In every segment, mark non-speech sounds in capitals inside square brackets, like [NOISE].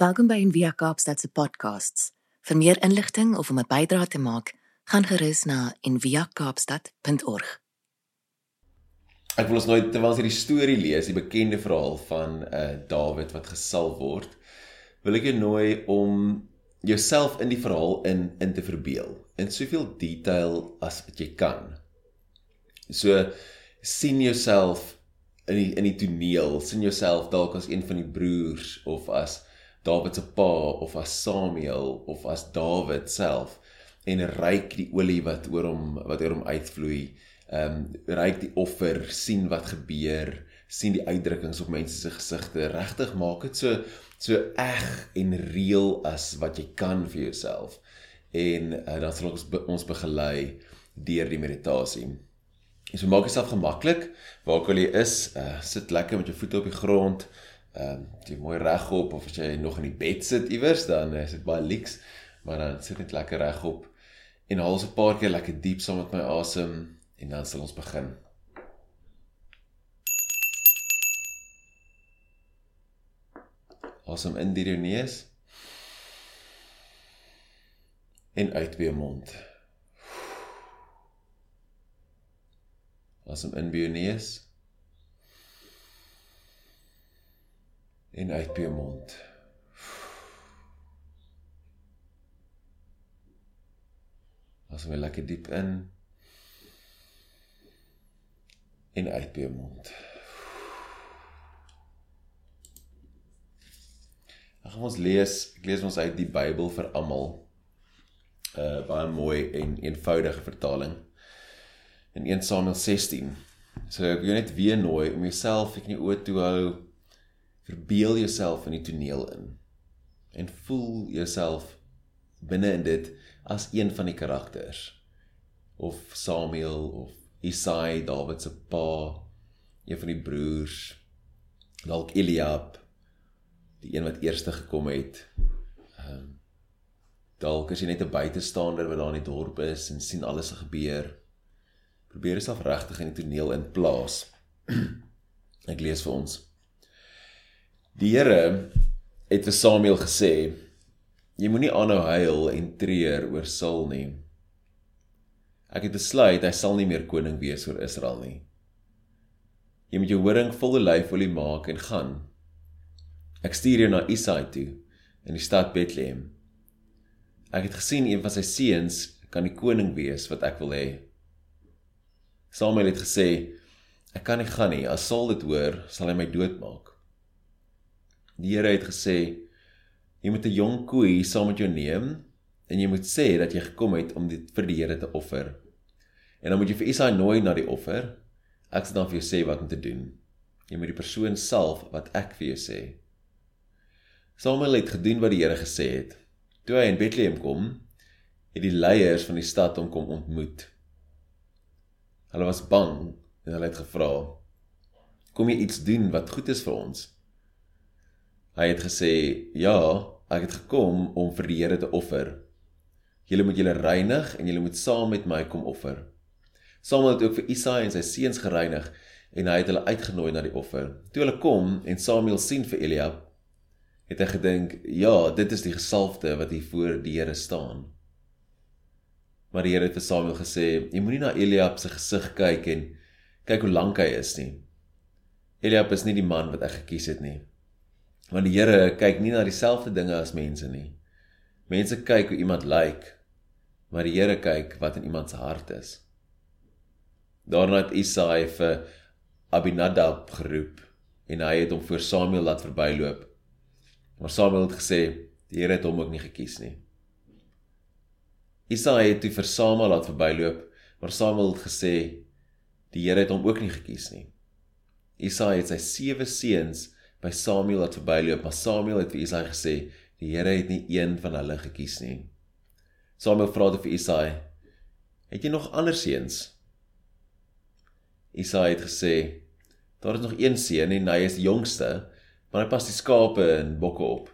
Welkom by Envia Kaapstad se podcasts. Vir meer inligting of om 'n bydrae te maak, gaan gerus na enviakaapstad.org. Ek wil ons nou terwyl ons hierdie storie lees, die bekende verhaal van uh Dawid wat gesalf word, wil ek jou nooi om jouself in die verhaal in in te verbeel in soveel detail as wat jy kan. So sien jouself in die in die toneel, sien jouself dalk as een van die broers of as Dawid se pa of as Samuel of as Dawid self en ryk die olie wat oor hom wat oor hom uitvloei. Ehm um, ryk die offer, sien wat gebeur, sien die uitdrukkings op mense se gesigte. Regtig maak dit so so eg en reëel as wat jy kan vir jouself. En uh, dan sal ons be, ons begelei deur die meditasie. So maak jouself gemaklik waar ook al jy is, uh, sit lekker met jou voete op die grond ehm um, jy mooi regop of as jy nog in die bed sit iewers dan is dit baie lieks maar dan sit net lekker regop en haal so 'n paar keer lekker diep saam met my asem en dan sal ons begin. Asem in deur jou neus en uit deur jou mond. Asem in by jou neus en uit by jou mond. Asem lekker diep in en uit by jou mond. Ag ons lees, ek lees ons uit die Bybel vir almal. 'n uh, baie mooi en eenvoudige vertaling. In 1 Samuel 16. So ek wil net weer nooi om jouself ek nie oë toe hou verbeel jouself in die toneel in en voel jouself binne in dit as een van die karakters of Samuel of Isai Dawid se pa een van die broers dalk Eliab die een wat eerste gekom het. Ehm um, dalk as jy net 'n buitestander wat daar in die dorp is en sien alles gebeur probeer jouself regtig in die toneel in plaas [CLEARS THROAT] ek lees vir ons Die Here het vir Samuel gesê: Jy moenie aanhou huil en treur oor Saul nie. Ek het besluit hy sal nie meer koning wees oor Israel nie. Jy moet jou horing vol olyfolie maak en gaan. Ek stuur jou na Isai toe in die stad Bethlehem. Ek het gesien een van sy seuns kan die koning wees wat ek wil hê. Samuel het gesê: Ek kan nie gaan nie. As Saul dit hoor, sal hy my doodmaak. Die Here het gesê jy moet 'n jong koe saam met jou neem en jy moet sê dat jy gekom het om dit vir die Here te offer. En dan moet jy vir Isaai nooi na die offer. Ek sal dan vir jou sê wat om te doen. Jy moet die persoon self wat ek vir jou sê. Samuel het gedoen wat die Here gesê het. Toe hy in Bethlehem kom, het die leiers van die stad hom kom ontmoet. Hulle was bang en hulle het gevra: "Kom jy iets doen wat goed is vir ons?" Hy het gesê: "Ja, ek het gekom om vir die Here te offer. Julle moet julle reinig en julle moet saam met my kom offer." Samuel het ook vir Isaai en sy seuns gereinig en hy het hulle uitgenooi na die offer. Toe hulle kom en Samuel sien vir Eliab, het hy gedink: "Ja, dit is die gesalfde wat hier voor die Here staan." Maar die Here het vir Samuel gesê: "Jy moenie na Eliab se gesig kyk en kyk hoe lank hy is nie. Eliab is nie die man wat ek gekies het nie." Want die Here kyk nie na dieselfde dinge as mense nie. Mense kyk hoe iemand lyk, maar die Here kyk wat in iemand se hart is. Daarna het Isaai vir Abinadab geroep en hy het hom voor Samuel laat verbyloop. Maar Samuel het gesê die Here het hom ook nie gekies nie. Isaai het toe vir Samuel laat verbyloop, maar Samuel het gesê die Here het hom ook nie gekies nie. Isaai het sy sewe seuns by Samuel het verbyloop, maar Samuel het vir Isaai gesê, die Here het nie een van hulle gekies nie. Samuel vra toe vir Isaai, het jy nog ander seuns? Isaai het gesê, daar is nog een seun en hy is die jongste, maar hy pas die skape en bokke op.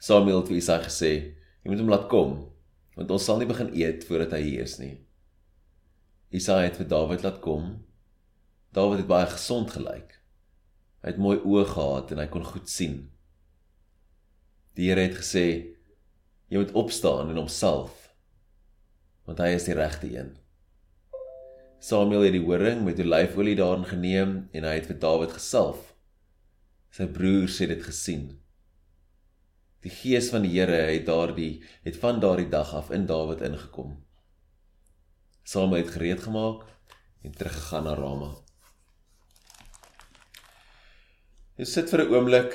Samuel het vir Isaai gesê, jy moet hom laat kom, want ons sal nie begin eet voordat hy hier is nie. Isaai het vir Dawid laat kom. Dawid het baie gesond gelyk. Hy het mooi oë gehad en hy kon goed sien. Die Here het gesê jy moet opstaan en homself want hy is die regte een. Samuel het die horing met olyfolie daarin geneem en hy het vir Dawid gesalf. Sy broers het dit gesien. Die gees van die Here het daardie het van daardie dag af in Dawid ingekom. Samuel het gereed gemaak en teruggegaan na Rama. Jy sit vir 'n oomblik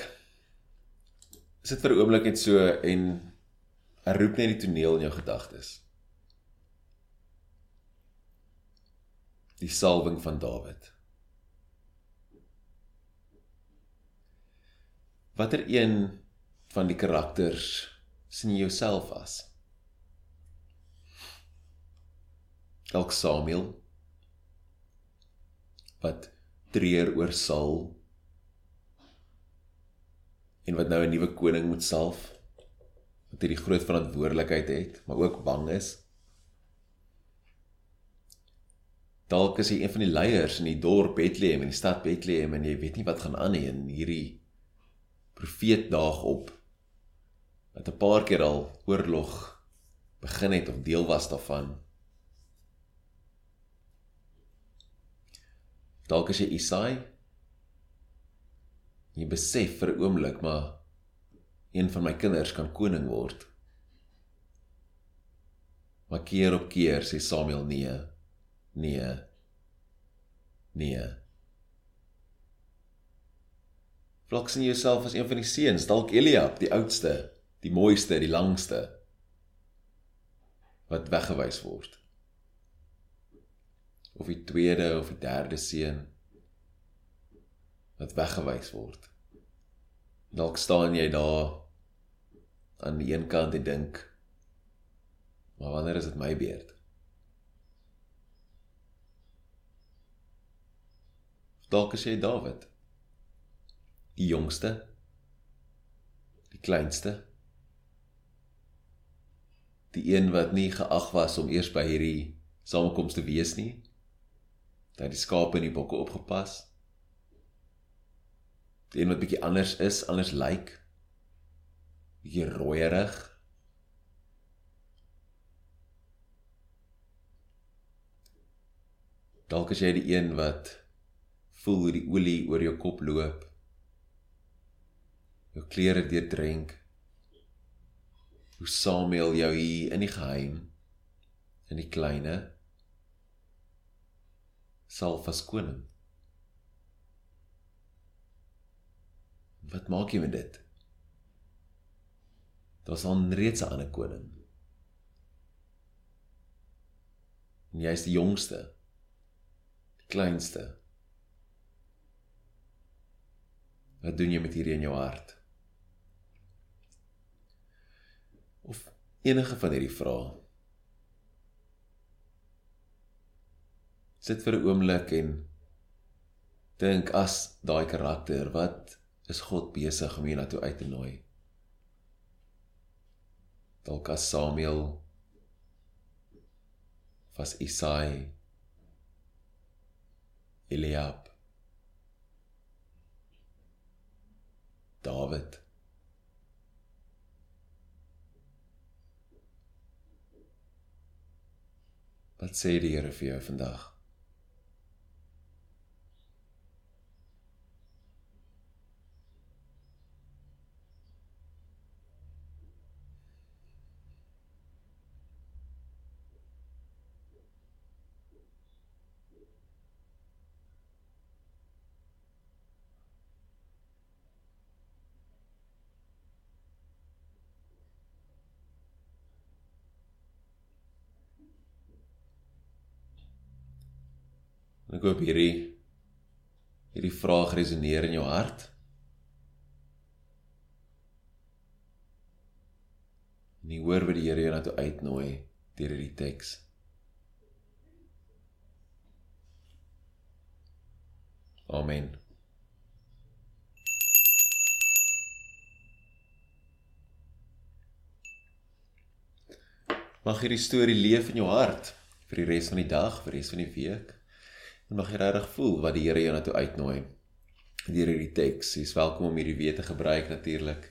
sit vir 'n oomblik net so en herroep net die toneel in jou gedagtes. Die salwing van Dawid. Watter een van die karakters sien jy jouself as? Dalk Samuel wat treur oor Saul en wat nou 'n nuwe koning moet salf wat hierdie groot verantwoordelikheid het, maar ook bang is. Dalk is hy een van die leiers in die dorp Bethlehem in die stad Bethlehem en jy weet nie wat gaan aan nie en hierdie profeet daag op wat 'n paar keer al oorlog begin het of deel was daarvan. Dalk as jy Isaai jy besef vir 'n oomblik maar een van my kinders kan koning word. Maar keer op keer sê Samuel nee. Nee. Nee. Vlak sien jouself as een van die seuns, dalk Eliab, die oudste, die mooiste, die langste wat weggewys word of die tweede of die derde seun wat weggewys word. Dalk staan jy daar aan die een kant en dink maar wanneer is dit my beurt? Dalk is jy Dawid. Die jongste, die kleinste, die een wat nie geag was om eers by hierdie samekoms te wees nie dat die skape en die bokke opgepas. Een wat bietjie anders is, anders lyk. Like, bietjie rooierig. Dalk is jy die een wat voel hoe die olie oor jou kop loop. Jou klere deurdrink. Hoe Samuel jou hier in die geheim in die kleine salf as Wat maak jy met dit? Daar's al reeds 'n ander koning. En jy is die jongste. Die kleinste. Wat doen jy met hierdie in jou hart? Of enige van hierdie vrae sit vir 'n oomblik en dink as daai karakter wat is God besig om hiernatoe uit te nooi dalk as Samuel was Isai Eliab David Wat sê die Here vir jou vandag? Ek hoop hierdie hierdie vraag resoneer in jou hart. En jy hoor wat die Here jou na toe uitnooi deur hierdie teks. Amen. Mag hierdie storie leef in jou hart vir die res van die dag, vir die res van die week en mag jy regtig voel wat die Here jou na toe uitnooi deur hierdie teks. Jy's welkom om hierdie weer te gebruik natuurlik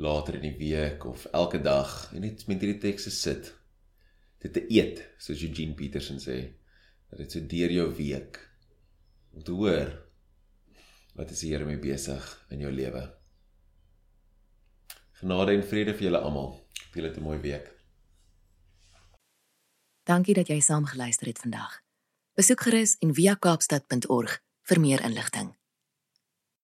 later in die week of elke dag en net met hierdie tekste sit. Dit te eet, soos Eugene Peterson sê, dat dit so deur jou week te hoor wat is die Here mee besig in jou lewe. Genade en vrede vir julle almal. Julle het 'n mooi week. Dankie dat jy saam geluister het vandag. Besoek gerus en via kaapstad.org vir meer inligting.